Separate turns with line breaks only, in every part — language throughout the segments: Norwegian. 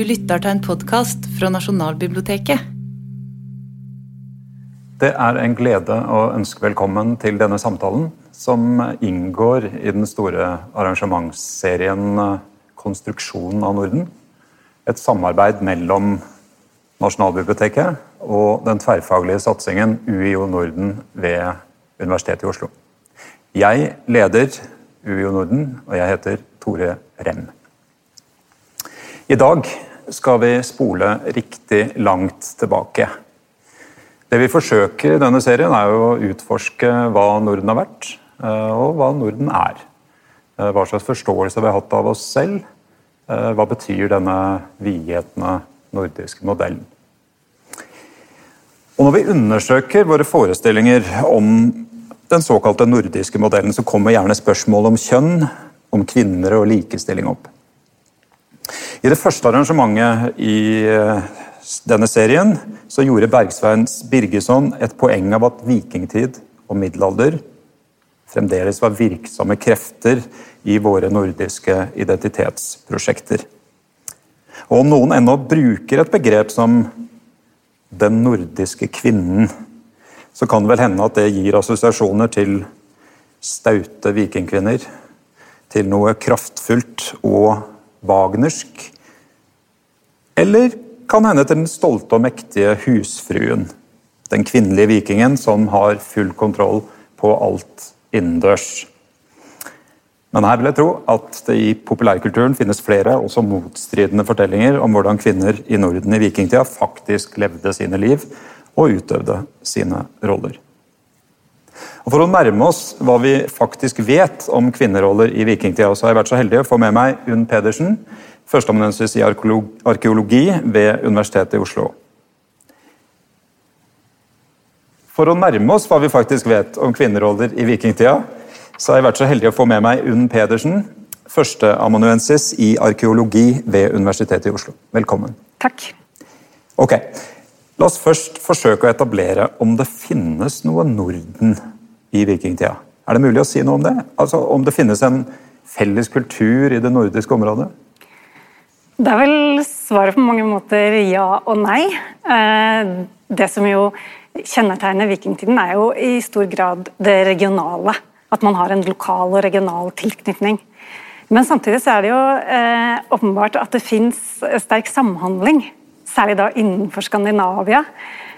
Du lytter til en podkast fra Nasjonalbiblioteket.
Det er en glede å ønske velkommen til denne samtalen, som inngår i den store arrangementsserien Konstruksjonen av Norden. Et samarbeid mellom Nasjonalbiblioteket og den tverrfaglige satsingen UiO Norden ved Universitetet i Oslo. Jeg leder UiO Norden, og jeg heter Tore Rem. I dag skal vi spole riktig langt tilbake. Det vi forsøker i denne serien, er å utforske hva Norden har vært, eh, og hva Norden er. Eh, hva slags forståelse vi har hatt av oss selv. Eh, hva betyr denne vidgjetne nordiske modellen? Og Når vi undersøker våre forestillinger om den såkalte nordiske modellen, så kommer gjerne spørsmål om kjønn, om kvinner og likestilling opp. I det første arrangementet i denne serien så gjorde Bergsvein Birgesson et poeng av at vikingtid og middelalder fremdeles var virksomme krefter i våre nordiske identitetsprosjekter. Og om noen ennå bruker et begrep som 'den nordiske kvinnen', så kan det vel hende at det gir assosiasjoner til staute vikingkvinner, til noe kraftfullt og wagnersk, eller kan hende til den stolte og mektige husfruen. Den kvinnelige vikingen som har full kontroll på alt innendørs. Men her vil jeg tro at det i populærkulturen finnes flere også motstridende fortellinger om hvordan kvinner i Norden i vikingtida faktisk levde sine liv og utøvde sine roller. Og For å nærme oss hva vi faktisk vet om kvinneroller i vikingtida, så har jeg vært så heldig å få med meg Unn Pedersen, førsteamanuensis i arkeologi ved Universitetet i Oslo. For å nærme oss hva vi faktisk vet om kvinneroller i vikingtida, så har jeg vært så heldig å få med meg Unn Pedersen, førsteamanuensis i arkeologi ved Universitetet i Oslo. Velkommen.
Takk.
Ok, La oss først forsøke å etablere om det finnes noe Norden i vikingtida. Er det mulig å si noe om det? Altså Om det finnes en felles kultur i det nordiske området?
Det er vel svaret på mange måter ja og nei. Eh, det som jo kjennetegner vikingtiden, er jo i stor grad det regionale. At man har en lokal og regional tilknytning. Men samtidig så er det jo eh, åpenbart at det fins sterk samhandling. Særlig da innenfor Skandinavia.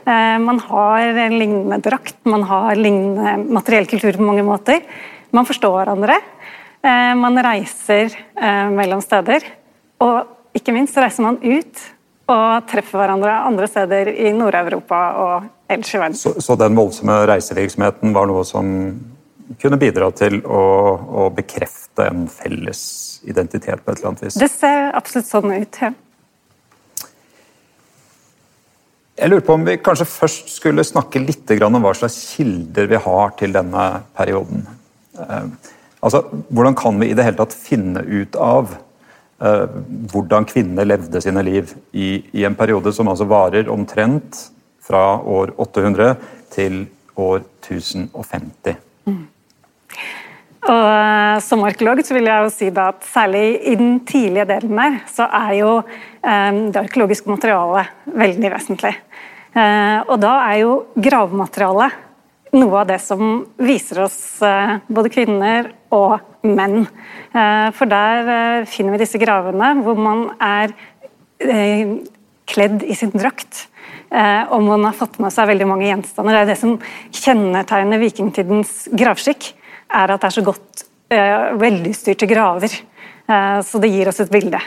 Eh, man har lignende drakt, man har lignende materiell kultur på mange måter. Man forstår hverandre. Man reiser mellom steder. Og ikke minst reiser man ut og treffer hverandre andre steder i Nord-Europa og ellers i verden.
Så, så, den voldsomme reisevirksomheten var noe som kunne bidra til å, å, bekrefte en felles identitet på et eller annet vis?
Det ser absolutt sånn ut, ja.
Jeg lurer på om vi kanskje først skulle snakke litt om hva slags kilder vi har til denne perioden. Eh, altså, Hvordan kan vi i det hele tatt finne ut av Eh, hvordan kvinner levde sine liv i, i, en periode som altså varer omtrent fra år 800 til år 1050. Mm.
Og eh, Som arkeolog så vil jeg jo si da at særlig i den tidlige delen der, så er jo um, det arkeologiske materialet veldig vesentlig. Uh, og da er jo gravmaterialet noe av det som viser oss både kvinner og menn. Eh, for der eh, finner vi disse gravene hvor man er eh, kledd i sin drakt. Og man har fått med seg veldig mange gjenstander. Det er det som kjennetegner vikingtidens gravskikk, er at det er så godt velutstyrte graver. Så det gir oss et bilde.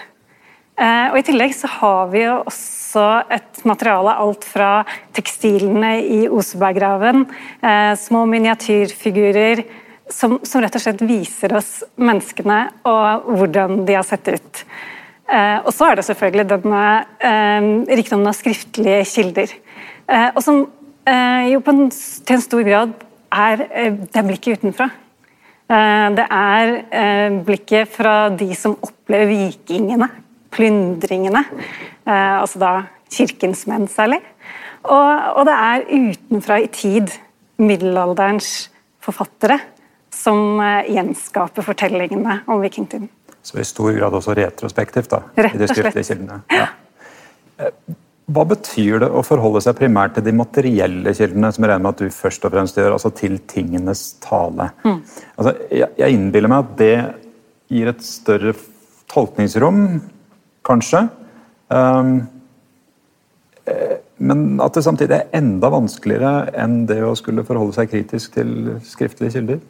Og I tillegg så har vi jo også et materiale alt fra tekstilene i Oseberggraven, små miniatyrfigurer, som, som, rett og slett viser oss menneskene og hvordan de har sett ut. Og så er det selvfølgelig denne eh, rikdommen av skriftlige kilder. Og som jo en, til en stor grad er det blikket utenfra. Eh, det er eh, blikket fra de som opplever vikingene, plyndringene. altså da kirkens menn særlig. Og, og det er utenfra i tid middelalderens forfattere som eh, gjenskaper fortellingene om vikingtiden.
Så i stor grad også retrospektivt, da?
Rett og slett.
Ja. Hva betyr det å forholde seg primært til de materielle kildene, som jeg regner med at du først og fremst gjør, altså til tingenes tale? Mm. Altså, jeg, jeg innbiller meg at det gir et større tolkningsrom, kanskje. Um, men at det samtidig er enda vanskeligere enn det å skulle forholde seg kritisk til skriftlige kilder?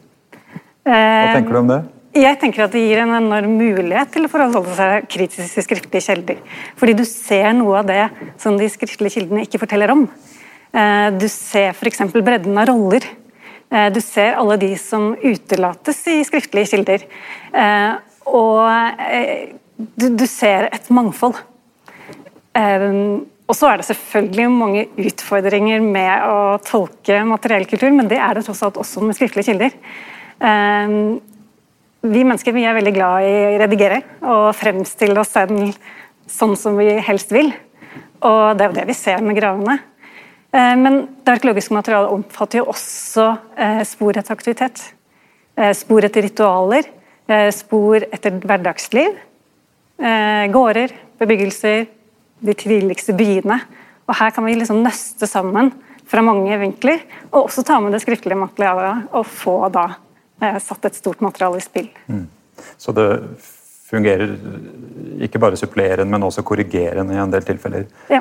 Hva tenker du om det?
Jeg tenker at Det gir en enorm mulighet til å forholde seg kritisk til skriftlige kilder. Fordi du ser noe av det som de skriftlige kildene ikke forteller om. Eh, du ser f.eks. bredden av roller. Eh, du ser alle de som utelates i skriftlige kilder. Eh, og du, ser et mangfold. Og så er det selvfølgelig mange utfordringer med å tolke materiell kultur, men det er det tross alt også med skriftlige kilder. Vi mennesker vi er veldig glad i å redigere og fremstille oss selv sånn som vi helst vil. Og det er jo det vi ser med gravene. Eh, men det arkeologiske materialet omfatter jo også eh, spor etter aktivitet. Eh, spor etter ritualer, spor etter hverdagsliv. Gårder, bebyggelser, de tidligste byene. Og her kan vi liksom nøste sammen fra mange vinkler, og også ta med det skriftlige materialet og få da satt et stort materiale i spill. Mm.
Så det fungerer ikke bare supplerende, men også korrigerende i en del tilfeller.
Ja.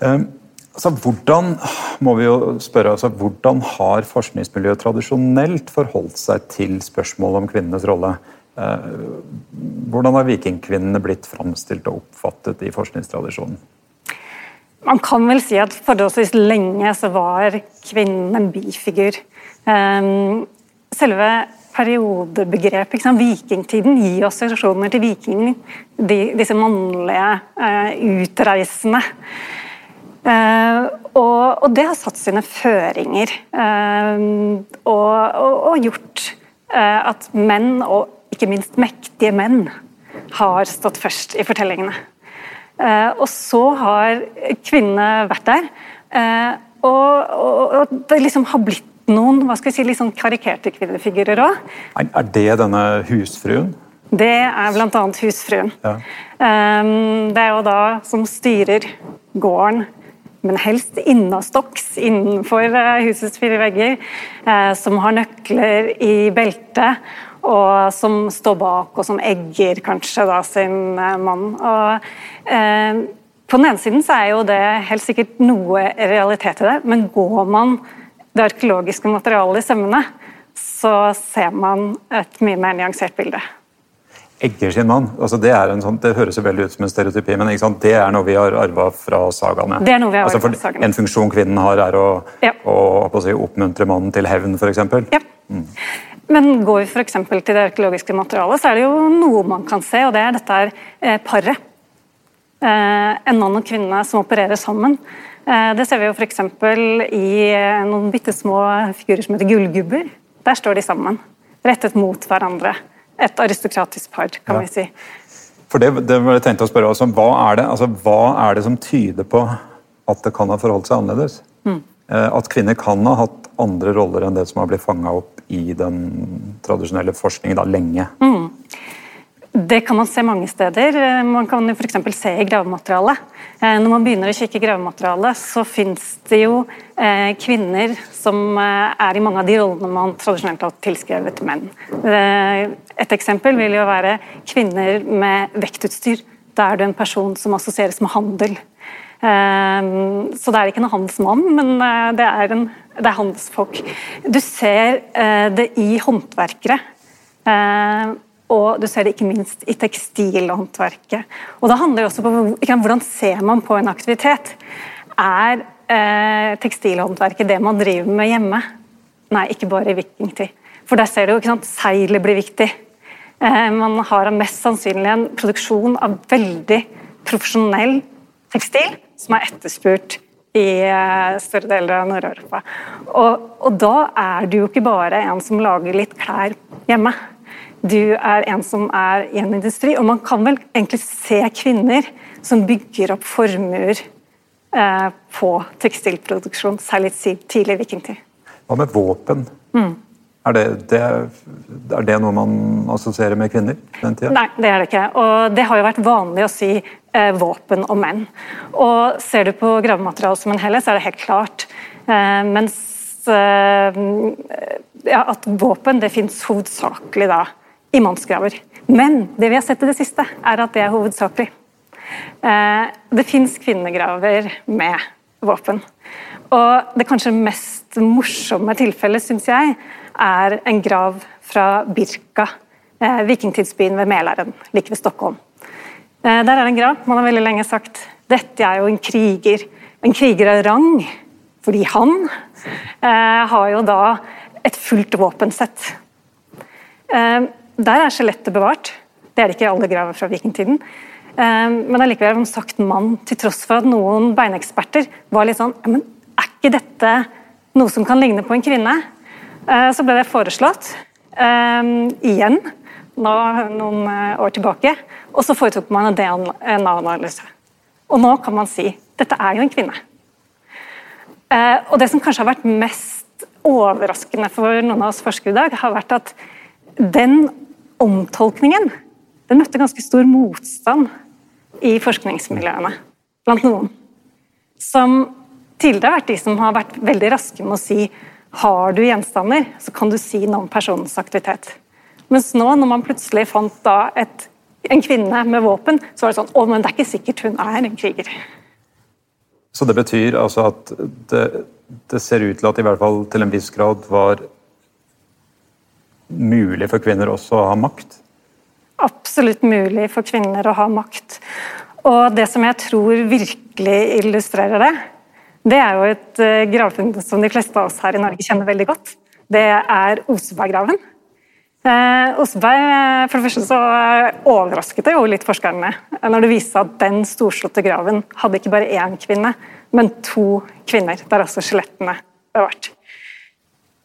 Um, altså, hvordan må vi jo spørre, altså, hvordan har forskningsmiljøet tradisjonelt forholdt seg til spørsmålet om kvinnenes rolle? Uh, hvordan har vikingkvinnene blitt framstilt og oppfattet i forskningstradisjonen?
Man kan vel si at forholdsvis lenge så var kvinnen en bifigur. Um, selve periodebegrepet, liksom, vikingtiden, gir oss assosiasjoner til vikingene. De, disse mannlige eh, utreisende. Eh, og, og, det har satt sine føringer. Eh, og, og, og, gjort at menn, og ikke minst mektige menn, har stått først i fortellingene. og så har kvinnene vært der. og, det liksom har blitt noen hva skal vi si, litt sånn karikerte kvinnefigurer òg.
Er det denne husfruen?
Det er bl.a. husfruen. Ja. Um, det er jo da som styrer gården, men helst innastoks innenfor uh, husets fire vegger. Uh, som har nøkler i beltet, og som står bak og som egger kanskje da sin uh, mann. Og, på den ene siden så er jo det helt sikkert noe realitet i det, men går man det arkeologiske materialet i sømmene, så ser man et mye mer nyansert bilde.
Egger sin mann, altså det, sånn, det, høres jo veldig ut som en stereotypi, men det er noe vi har arva fra sagaene.
Det er noe vi har
altså,
fra sagaene.
En funksjon kvinnen har, er å, ja. å, å si, oppmuntre mannen til hevn, f.eks.
Ja. Mm. Men går vi for til det arkeologiske materialet, så er det jo noe man kan se, og det er dette her eh, paret. Eh, en mann og kvinne som opererer sammen. Eh, det ser vi jo f.eks. i eh, noen bitte små figurer som heter gullgubber. Der står de sammen, rettet mot hverandre. Et aristokratisk par, kan ja. vi si.
For det, det var jeg tenkte å spørre også, hva, er det, altså, hva er det som tyder på at det kan ha forholdt seg annerledes? Mm. At kvinner kan ha hatt andre roller enn det som har blitt fanga opp i den tradisjonelle forskningen da, lenge?
Mm. Det kan man se mange steder. Man kan f.eks. se i gravematerialet. Eh, når man begynner å kikke i gravematerialet, så fins det jo eh, kvinner som eh, er i mange av de rollene man tradisjonelt har tilskrevet menn. Et eksempel vil jo være kvinner med vektutstyr. Da er du en person som assosieres med handel. Så det er ikke en handelsmann, men det er, en, det er handelsfolk. Du ser det i håndverkere og du ser det ikke minst i tekstilhåndverket. Og da handler det også på Hvordan ser man på en aktivitet? Er eh, tekstilhåndverket det man driver med hjemme? Nei, ikke bare i vikingtid. For der ser du sant, seilet blir viktig. Eh, man har mest sannsynlig en produksjon av veldig profesjonell tekstil som er etterspurt i eh, større deler av Nord-Europa. Og, og da er du jo ikke bare en som lager litt klær hjemme du er en som er i en industri. Og man kan vel egentlig se kvinner som bygger opp formuer eh, på tekstilproduksjon, særlig tidlig vikingtid.
Hva med våpen? Mm. Er det, det, er det, noe man assosierer med kvinner? den tiden?
Nei, det er det ikke. Og det har jo vært vanlig å si eh, våpen og menn. Og ser du på gravematerialet som en helhet, så er det helt klart. Eh, mens eh, ja, at våpen det fins hovedsakelig da i mannsgraver. Men det vi har sett i det siste, er at det er hovedsakelig. Eh, det fins kvinnegraver med våpen. Og det kanskje mest morsomme tilfellet, syns jeg, er en grav fra Birka, eh, vikingtidsbyen ved Mælaren, like ved Stockholm. Eh, der er en grav. Man har veldig lenge sagt dette er jo en kriger. En kriger av rang, fordi han har jo da et fullt våpensett. Eh, der er skjelettet bevart. Det er det ikke i alle graver fra vikingtiden. Eh, men allikevel man sagt mann, til tross for at noen beineksperter var litt sånn men Er ikke dette noe som kan ligne på en kvinne? Eh, så ble det foreslått igjen nå, noen år tilbake, og så foretok man en DNA-analyse. Og nå kan man si dette er jo en kvinne. Og Det som kanskje har vært mest overraskende for noen av oss forskere i dag, har vært at den omtolkningen den møtte ganske stor motstand i forskningsmiljøene blant noen. Som tidligere har vært de som har vært veldig raske med å si har du gjenstander, så kan du si noe om personens aktivitet. Mens nå, når man plutselig fant et, en kvinne med våpen, så var det sånn å, men det er ikke sikkert hun er en kriger.
Så det betyr altså at det, det ser ut til at i hvert fall til en viss grad var mulig for kvinner også å ha makt?
Absolutt mulig for kvinner å ha makt. Og det som jeg tror virkelig illustrerer det, det er jo et uh, gravfunn som de fleste av oss her i Norge kjenner veldig godt. Det er Oseberggraven. Eh, Oseberg, eh, for det første så overrasket det jo litt forskerne når det viste at den storslåtte graven hadde ikke bare én kvinne, men to kvinner, der også skjelettene bevart.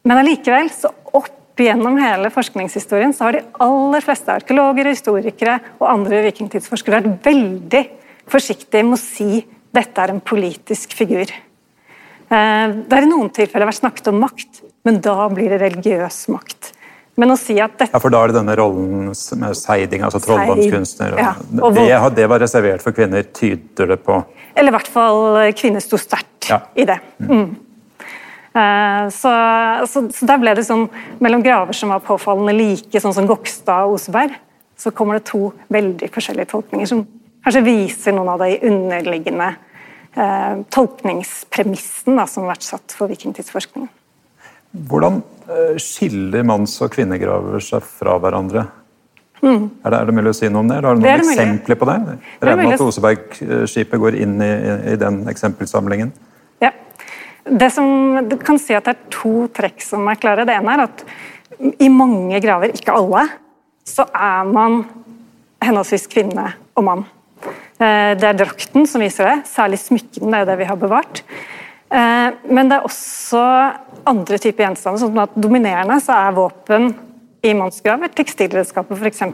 Men allikevel så opp gjennom hele forskningshistorien så har de aller fleste arkeologer, historikere og andre vikingtidsforskere vært veldig forsiktige med å si dette er en politisk figur. Eh, det har i noen tilfeller vært snakket om makt, men da blir det religiøs makt. Men å si at dette...
Ja, For da er det denne rollen med seiding, altså trolldomskunstner. Ja, det, det, var reservert for kvinner, tyder det på?
Eller i hvert fall kvinner sto sterkt ja. i det. Mm. Eh, så, så, så, der ble det sånn mellom graver som var påfallende like, sånn som Gokstad og Oseberg, så kommer det to veldig forskjellige tolkninger som kanskje viser noen av de underliggende eh, tolkningspremissene som har vært satt for vikingtidsforskningen.
Hvordan eh, skiller manns- og kvinnegraver seg fra hverandre? Mm. Er, det, er, det, mulig å si noe om det? Eller har du noen eksempler på det? Regner med at Oseberg-skipet går inn i, i den eksempelsamlingen?
Det som kan si at det er to trekk som er klare. Det ene er at i mange graver, ikke alle, så er man henholdsvis kvinne og mann. Eh, det er drakten som viser det, særlig smykkene, det er det vi har bevart. Eh, men det er også andre typer gjenstander, sånn at dominerende så er våpen i mannsgraver, tekstilredskaper f.eks.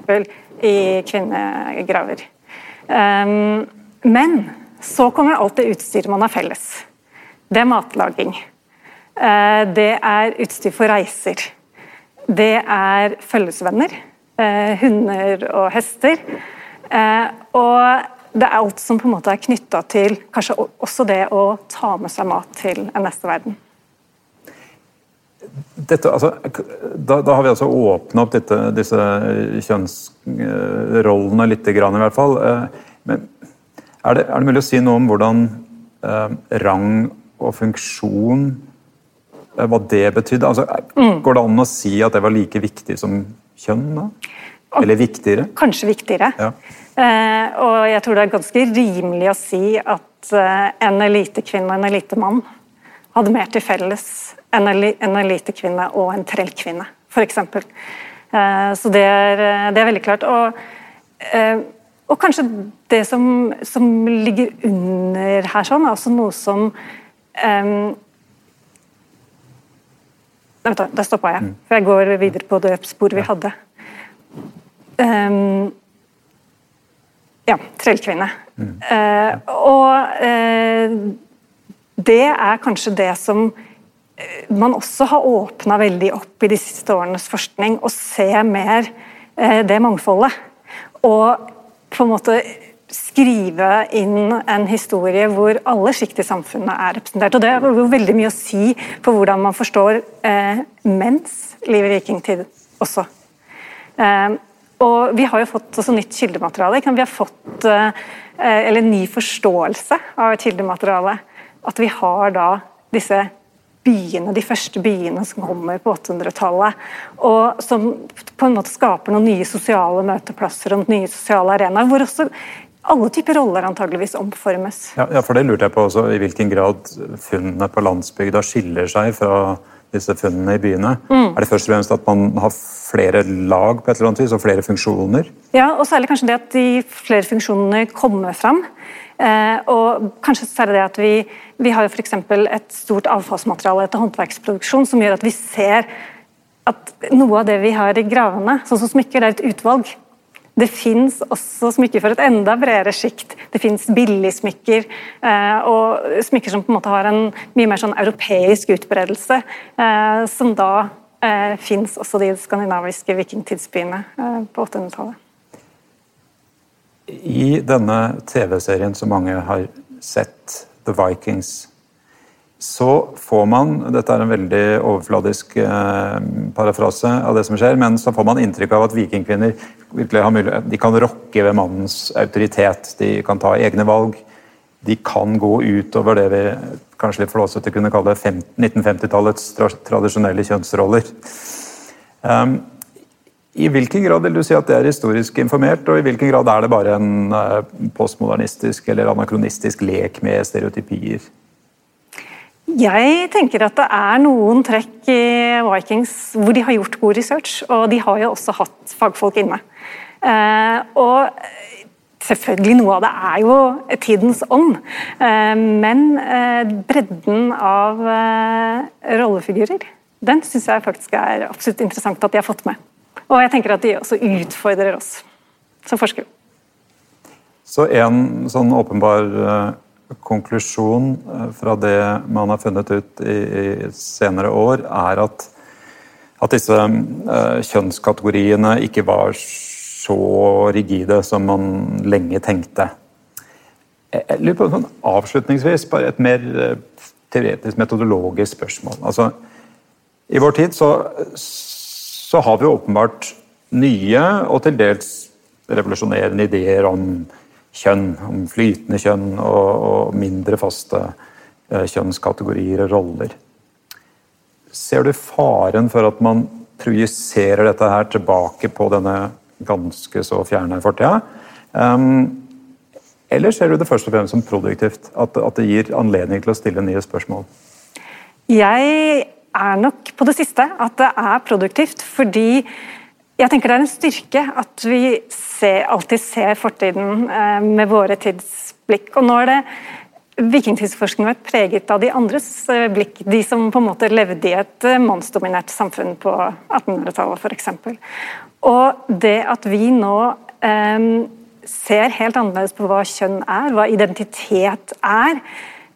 i kvinnegraver. Eh, men så kommer alt det utstyret man har felles det er matlaging. Eh, det er utstyr for reiser. Det er følgesvenner. Eh, hunder og hester. Eh, og det er alt som på en måte er knytta til kanskje også det å ta med seg mat til en neste verden.
Dette, altså, da, da, har vi altså åpna opp dette, disse kjønnsrollene litt, i hvert fall. Men er det, er det mulig å si noe om hvordan rang og funksjon, eh, hva det betydde? Altså, mm. Går det an å si at det var like viktig som kjønn? da? Eller viktigere?
Kanskje viktigere. Ja. Eh, og jeg tror det er ganske rimelig å si at eh, en elitekvinne og en elitemann hadde mer til felles enn en elitekvinne og en trellkvinne, f.eks. Eh, så det er, eh, det er, veldig klart. Og, eh, og kanskje det som, som, ligger under her, sånn, er også noe som Um, nei, da, da stoppa jeg, mm. for jeg går videre på det sporet vi hadde. Um, ja, trellkvinne. Mm. Uh, og uh, det er kanskje det som man også har åpna veldig opp i de siste årenes forskning å se mer uh, det mangfoldet. Og på en måte skrive inn en historie hvor alle sjikt i samfunnet er representert. Og Det har jo veldig mye å si for hvordan man forstår eh, mens liv i vikingtid også. Eh, og Vi har jo fått også nytt kildemateriale. Vi har fått eh, eller ny forståelse av kildematerialet. kildemateriale. At vi har da disse byene, de første byene som kommer på 800-tallet. Og som på en måte skaper noen nye sosiale møteplasser og nye sosiale arenaer. Hvor også alle typer roller antageligvis omformes.
Ja, ja, for det lurte jeg på også, I hvilken grad funnene på landsbygda skiller seg fra disse funnene i byene? Mm. Er det først og fremst at man har flere lag på et eller annet vis, og flere funksjoner?
Ja, og særlig kanskje det at de flere funksjonene kommer fram. Eh, og kanskje særlig det at vi, vi har jo f.eks. et stort avfallsmateriale etter håndverksproduksjon som gjør at vi ser at noe av det vi har i gravene, sånn som smykker, det er et utvalg. Det fins også smykker for et enda bredere sjikt. Det fins billigsmykker, eh, og smykker som på en måte har en mye mer sånn europeisk utbredelse, eh, som da eh, fins også de skandinaviske vikingtidsbyene på 800-tallet.
I denne TV-serien som mange har sett, The Vikings, så får man Dette er en veldig overfladisk eh, parafrase av det som skjer, men så får man inntrykk av at vikingkvinner virkelig har mulighet, de kan rokke ved mannens autoritet. De kan ta egne valg. De kan gå utover det vi kanskje litt flåsete kunne kalle 1950-tallets tradisjonelle kjønnsroller. Um, i hvilken grad vil du si at det er historisk informert, og i hvilken grad er det bare en eh, postmodernistisk eller anakronistisk lek med stereotypier?
Jeg tenker at det er noen trekk i Vikings hvor de har gjort god research, og de har jo også hatt fagfolk inne. Eh, og selvfølgelig noe av det er jo tidens ånd, eh, men bredden av rollefigurer, den syns jeg faktisk er absolutt interessant at de har fått med. Og jeg tenker at de også utfordrer oss som forskere.
Så en sånn åpenbar konklusjon uh, fra det man har funnet ut i, i senere år, er at, at disse uh, kjønnskategoriene ikke var så rigide som man lenge tenkte. Jeg lurer på sånn Avslutningsvis bare et mer teoretisk, metodologisk spørsmål. Altså, I vår tid så så har vi åpenbart nye og til dels revolusjonerende ideer om kjønn, om flytende kjønn og, og mindre faste eh, kjønnskategorier og roller. Ser du faren for at man projiserer dette her tilbake på denne ganske så fjerne fortida? Um, eller ser du det først og fremst som produktivt? At, at det gir anledning til å stille nye spørsmål?
Jeg er nok på det siste at det er produktivt, fordi jeg tenker det er en styrke at vi ser, alltid ser fortiden eh, med våre tidsblikk. Og nå er det Vikingtidsforskningen vært preget av de andres eh, blikk, de som på en måte levde i et eh, mannsdominert samfunn på 1800-tallet f.eks. Og det at vi nå eh, ser helt annerledes på hva kjønn er, hva identitet er,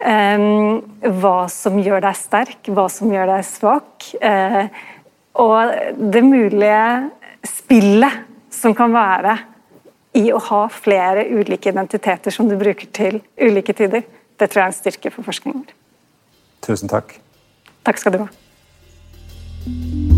Ehm, hva som gjør deg sterk, hva som gjør deg svak. Eh, og det mulige spillet som kan være i å ha flere ulike identiteter som du bruker til ulike tider, det tror jeg er en styrke for forskningen vår.
Tusen takk.
Takk skal du ha.